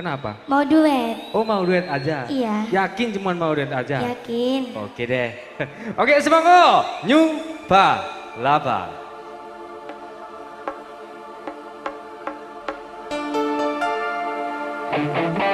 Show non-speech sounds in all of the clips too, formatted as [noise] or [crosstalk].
Kenapa? Mau duet. Oh mau duet aja? Iya. Yakin cuma mau duet aja? Yakin. Oke deh. [laughs] Oke semangat. Ba Laba. Thank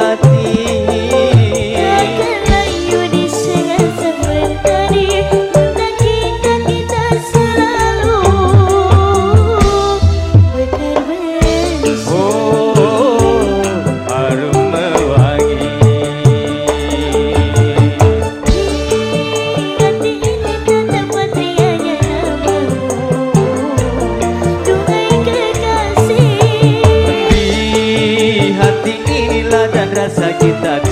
হাত dessa que tá